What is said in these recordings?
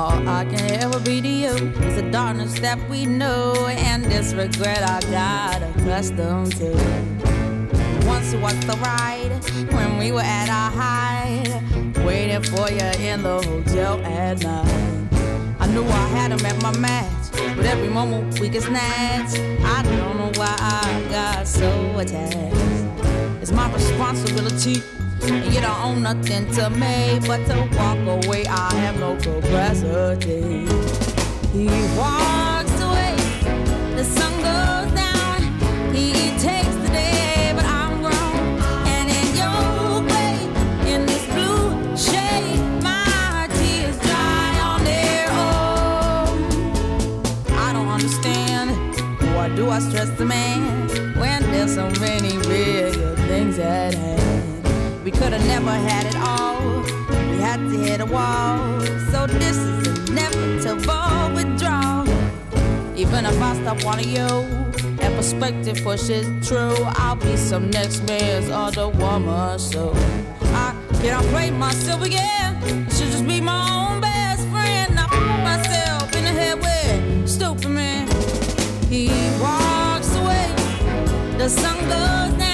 All I can ever be to you is the darkness that we know and this regret I got accustomed to. Once was the ride when we were at our height, waiting for you in the hotel at night. I knew I had him at my match, but every moment we get snatched. I don't know why I got so attached. It's my responsibility you don't own nothing to me but to walk away. I have no capacity. He walks away, the sun goes down. He takes the day, but I'm grown. And in your way, in this blue shade, my tears dry on their own. I don't understand. Why do I stress the man when there's so many bigger things at hand? We could have never had it all. We had to hit a wall. So this is inevitable withdrawal. Even if I stop wanting you, and perspective pushes true, I'll be some next man's other woman. So I cannot play myself again. Should just be my own best friend. I put myself in the head with stupid man. He walks away. The sun goes down.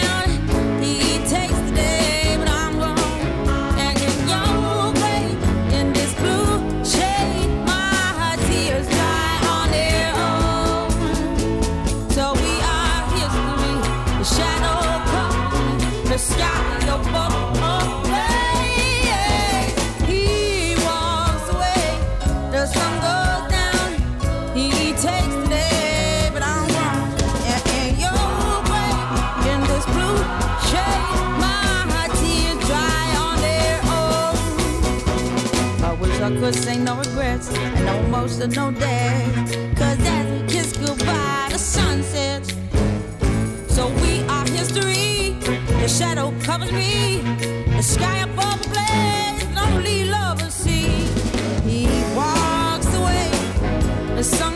Could say no regrets and no emotional day. Cause as we kiss goodbye, the sun sets. So we are history. The shadow covers me. The sky above the blaze, lonely lovers see. He walks away. The sun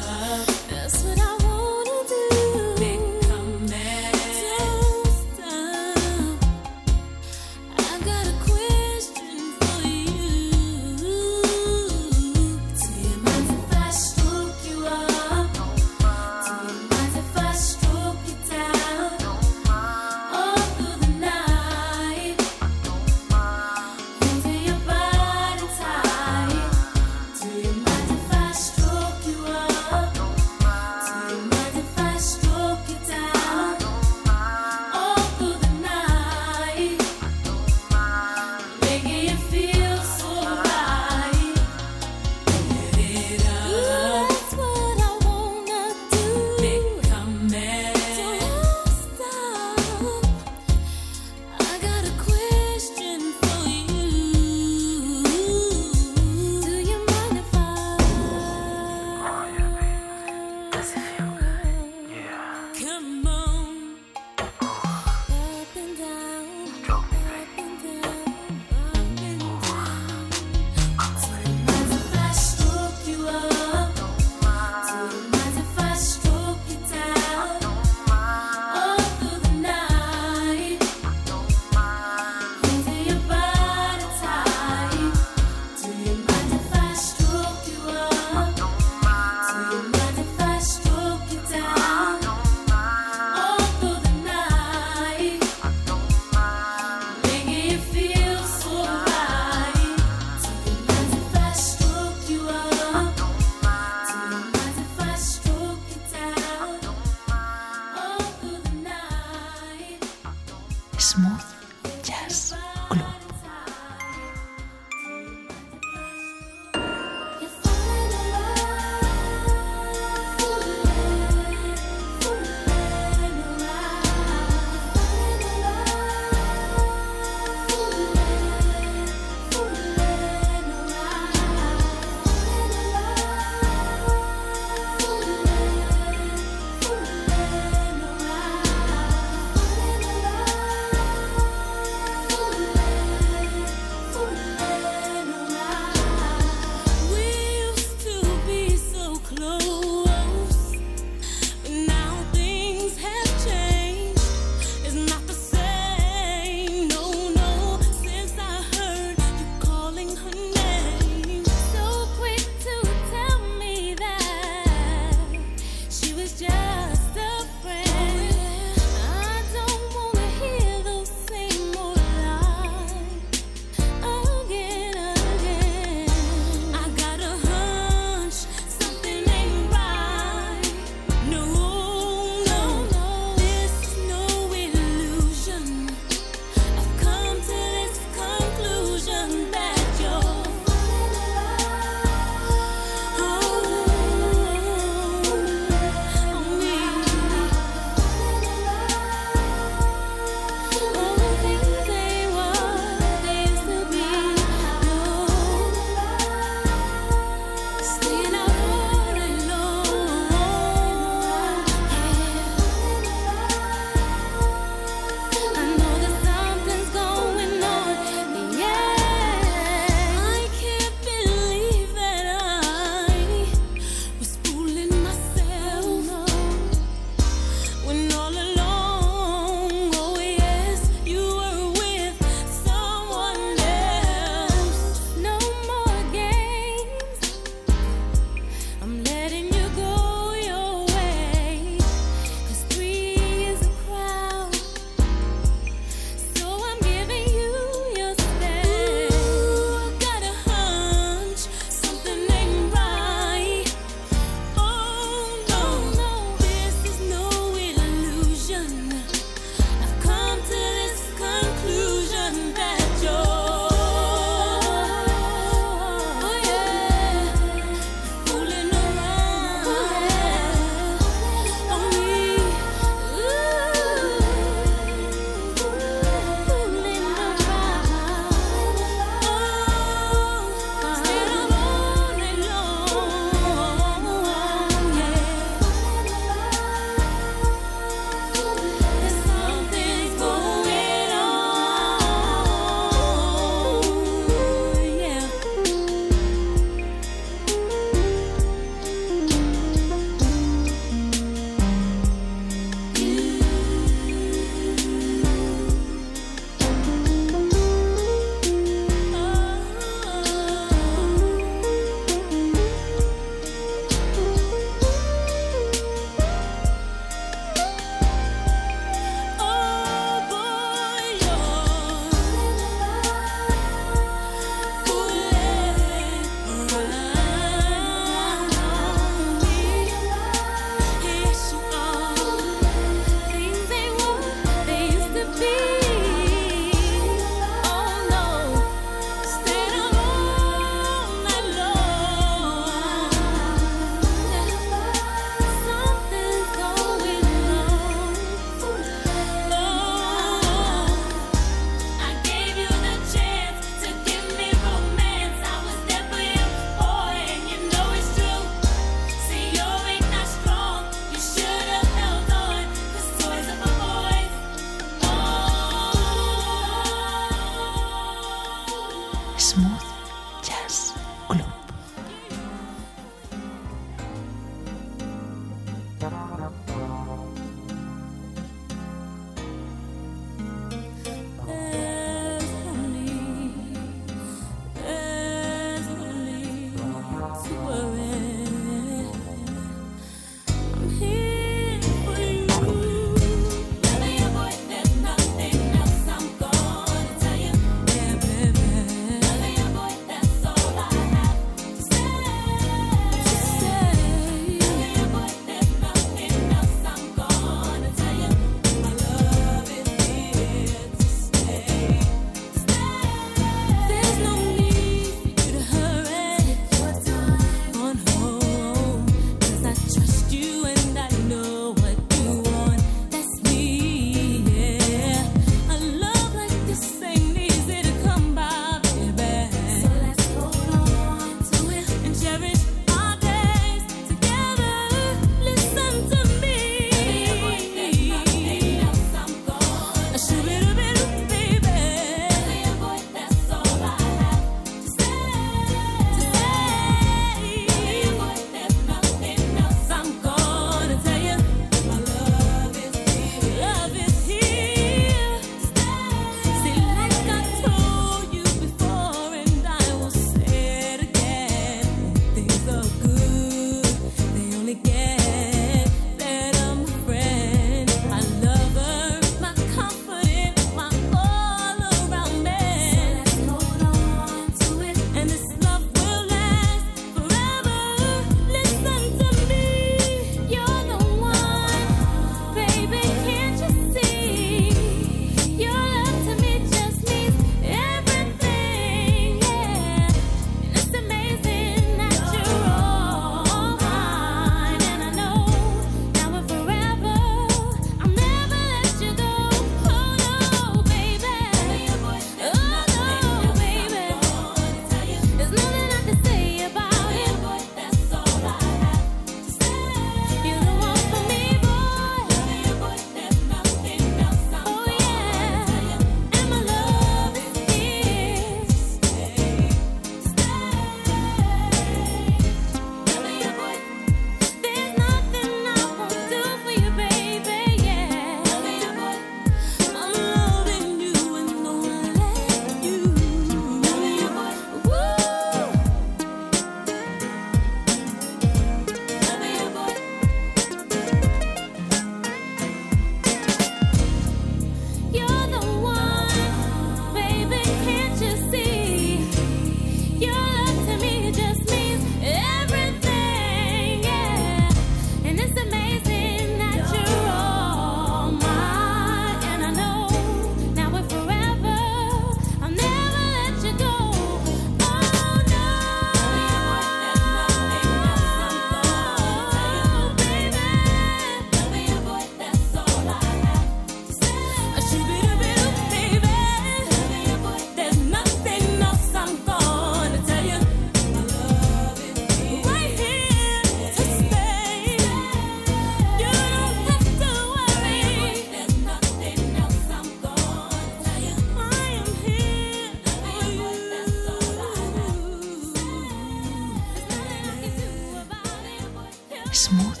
smooth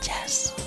jazz.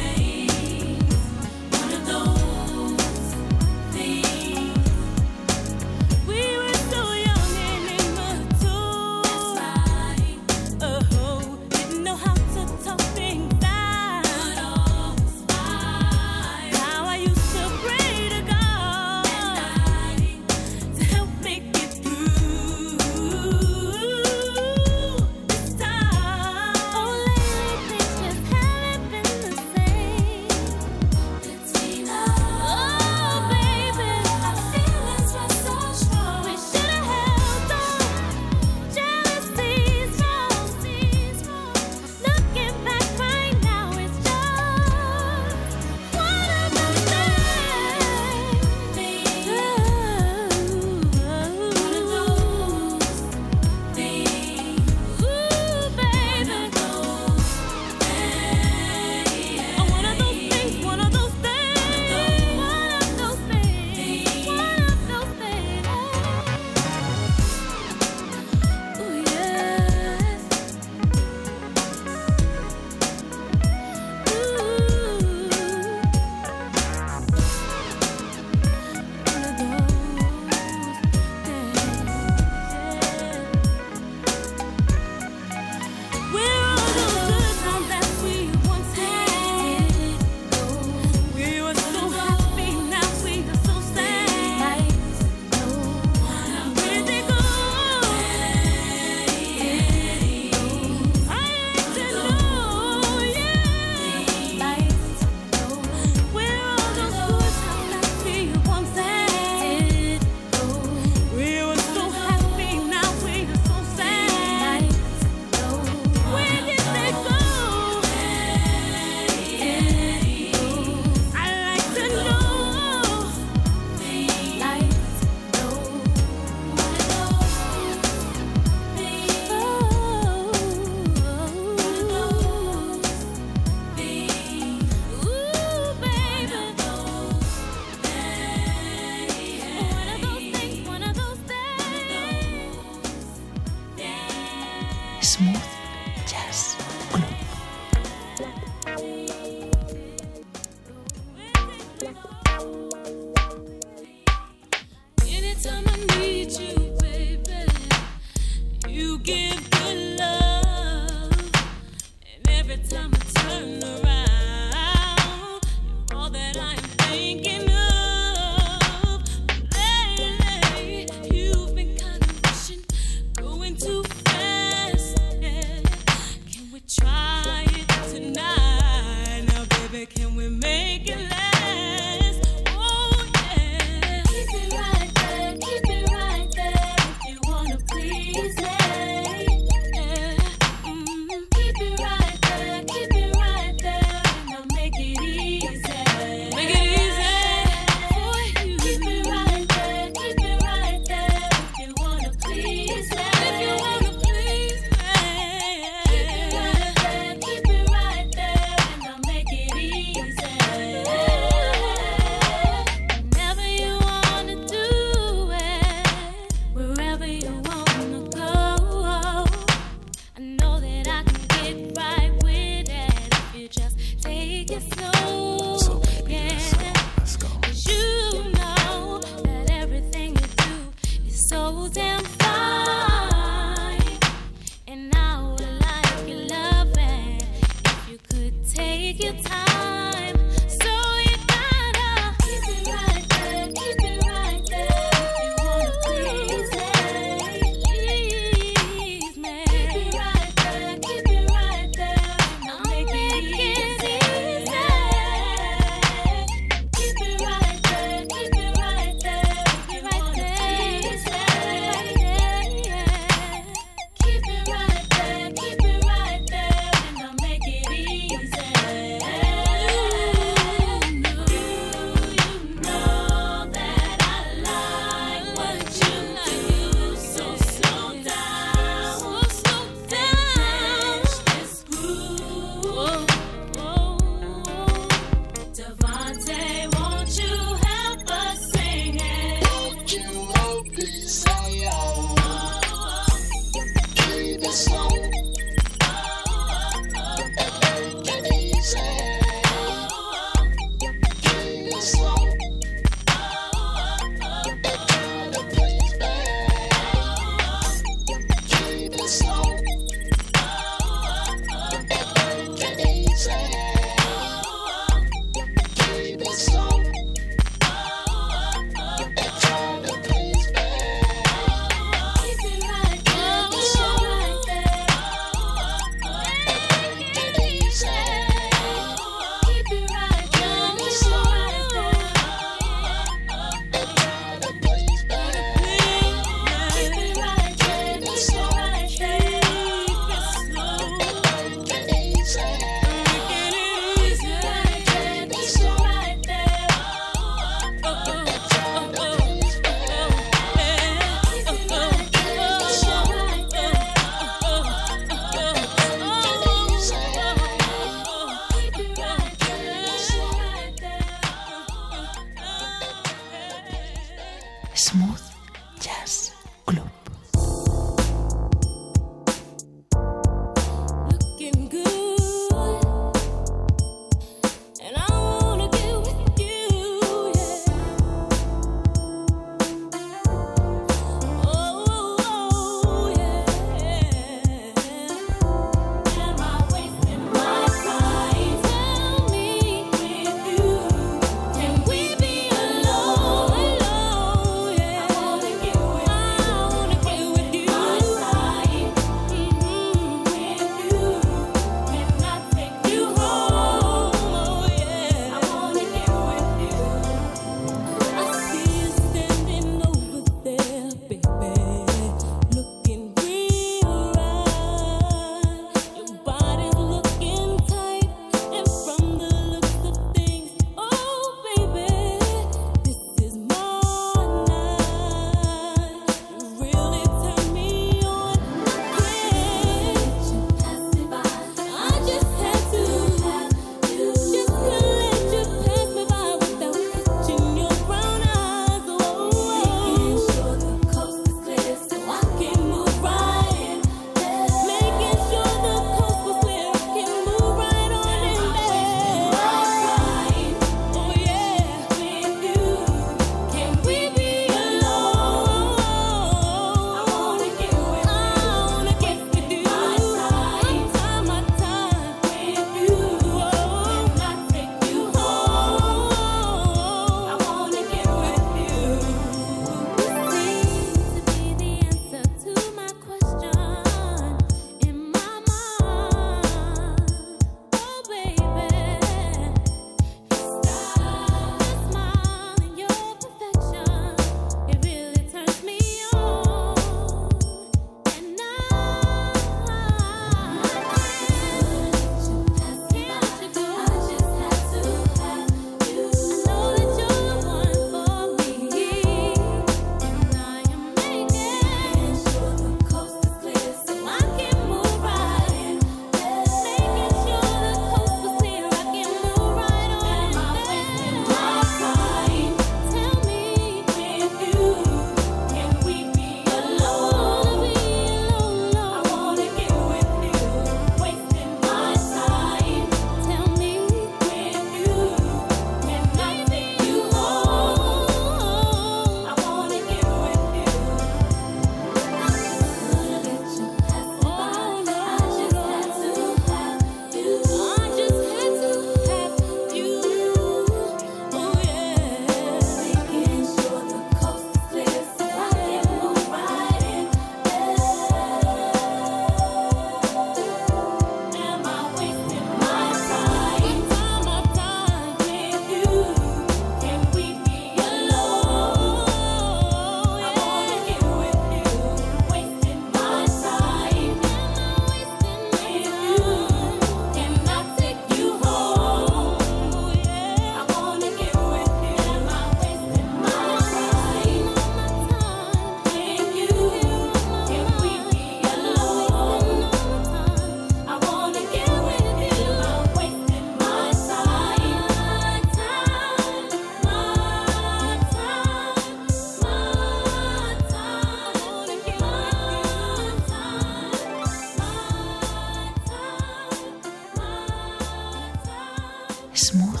Smooth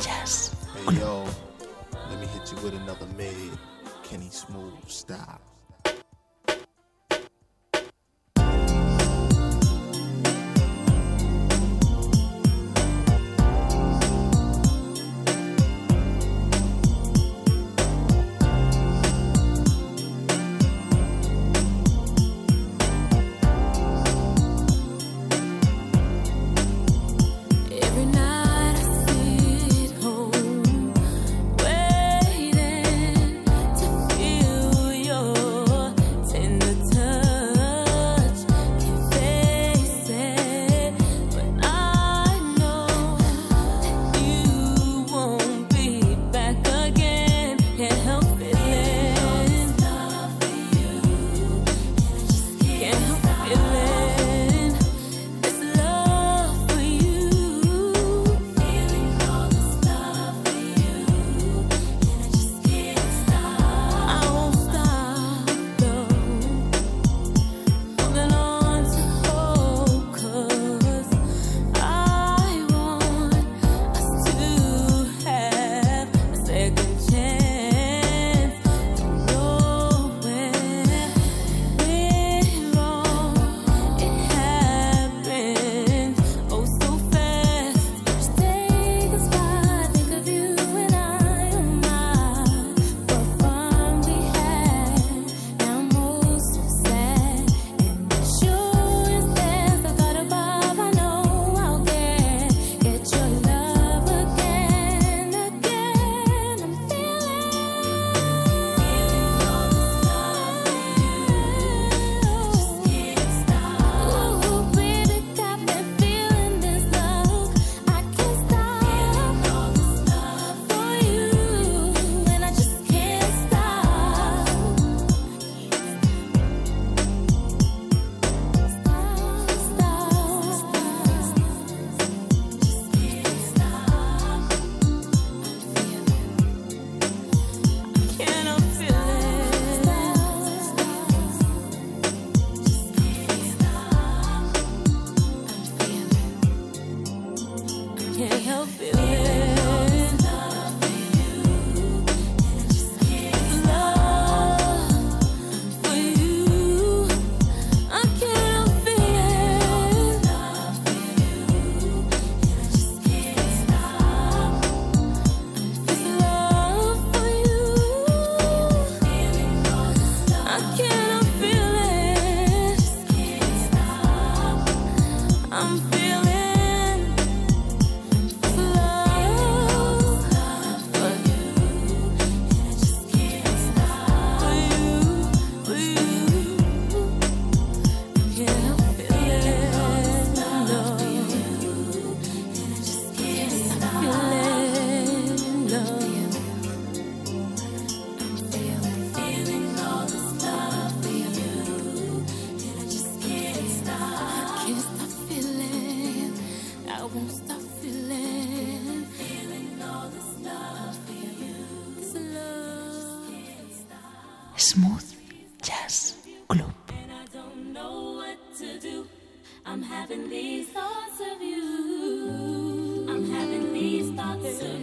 Jazz Club. Yo, let me hit you with another mid. Kenny Smooth, stop. yeah.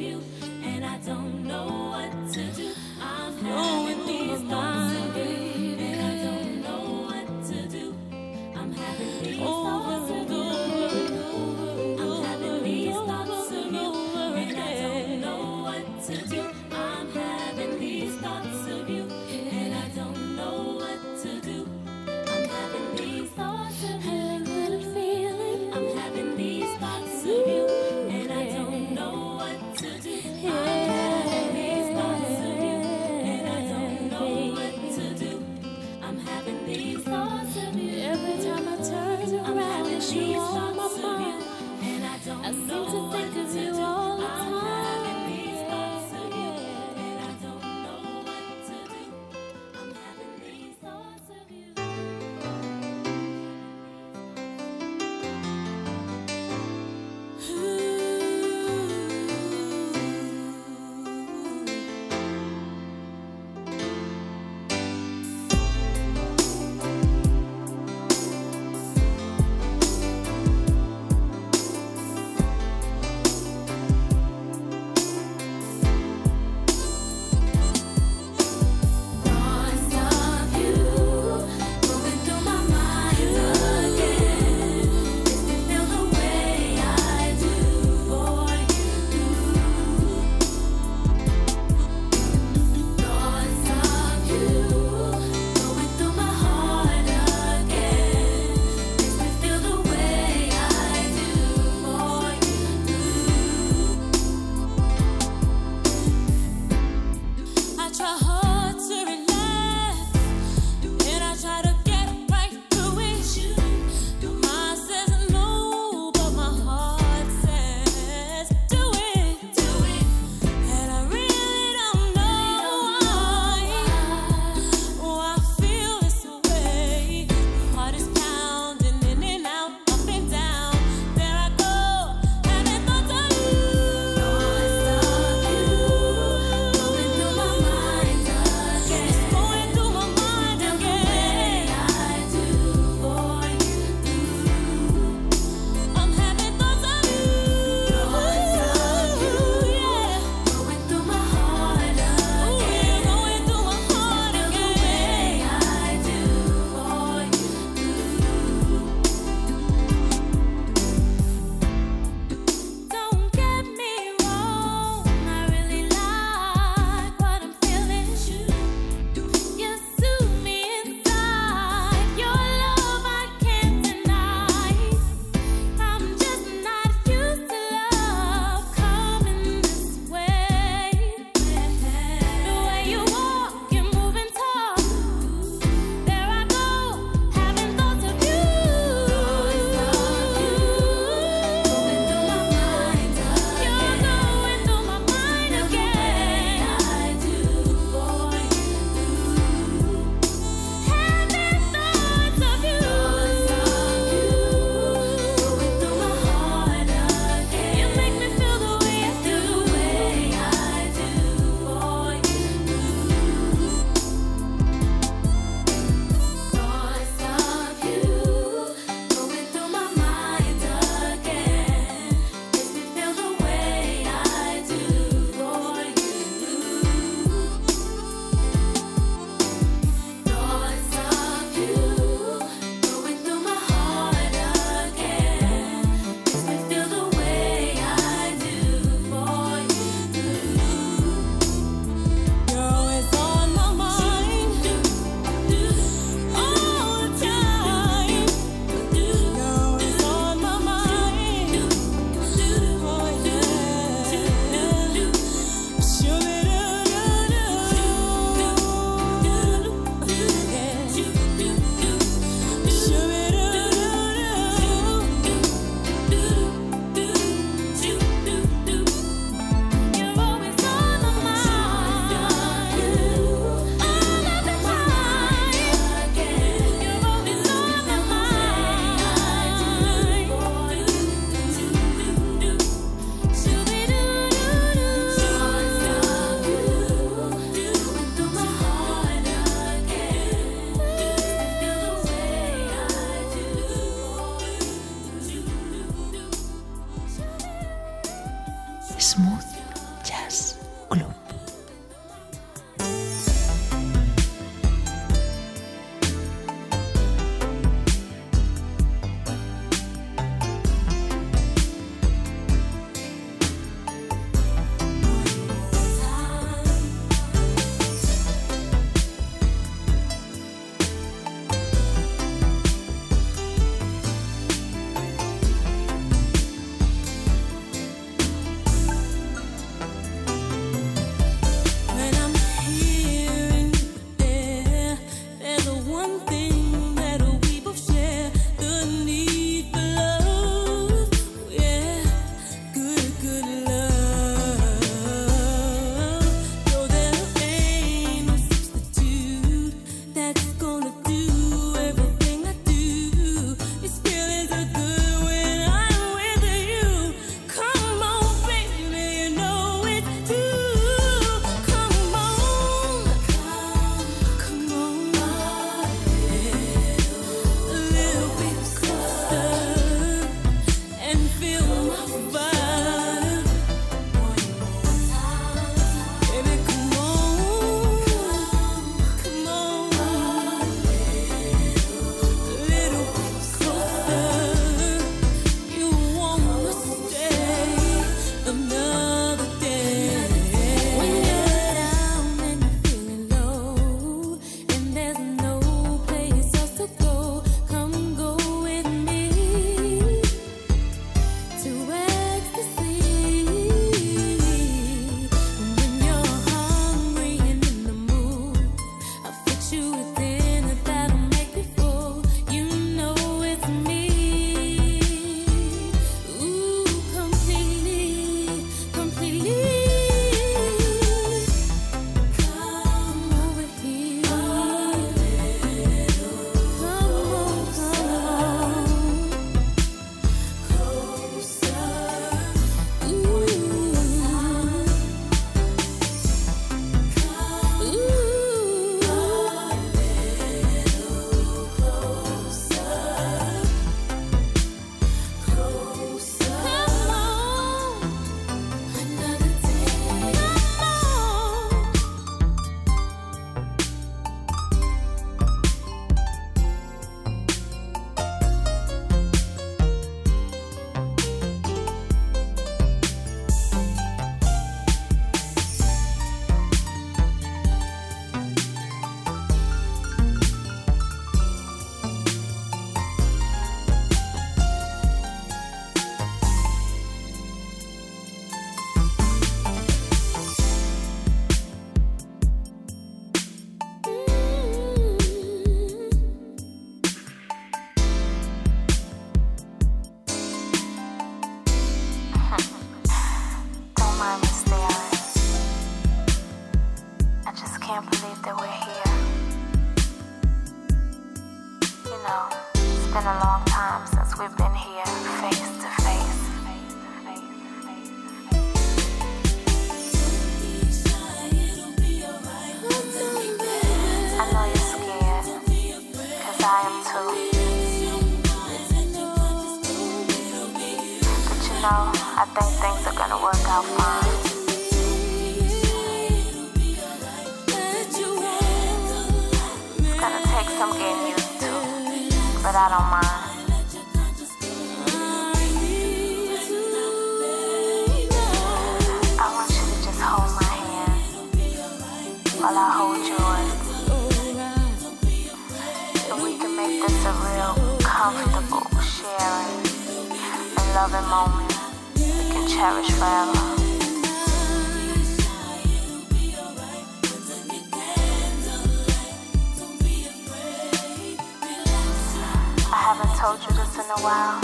this in a while,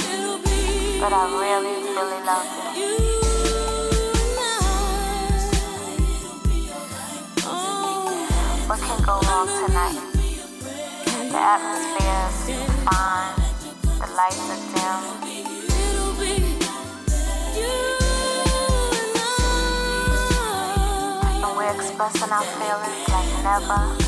but I really, really love you. What can go wrong tonight? The atmosphere is fine, the lights are dim. And we're expressing our feelings like never.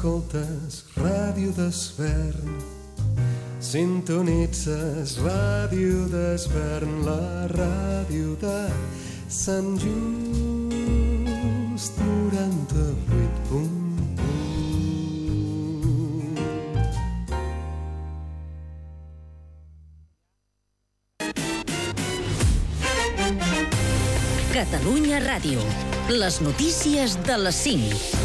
escoltes ràdio d'esvern, sintonitzes ràdio d'esvern, la ràdio de Sant Just 98.1. Catalunya Ràdio. Les notícies de les 5.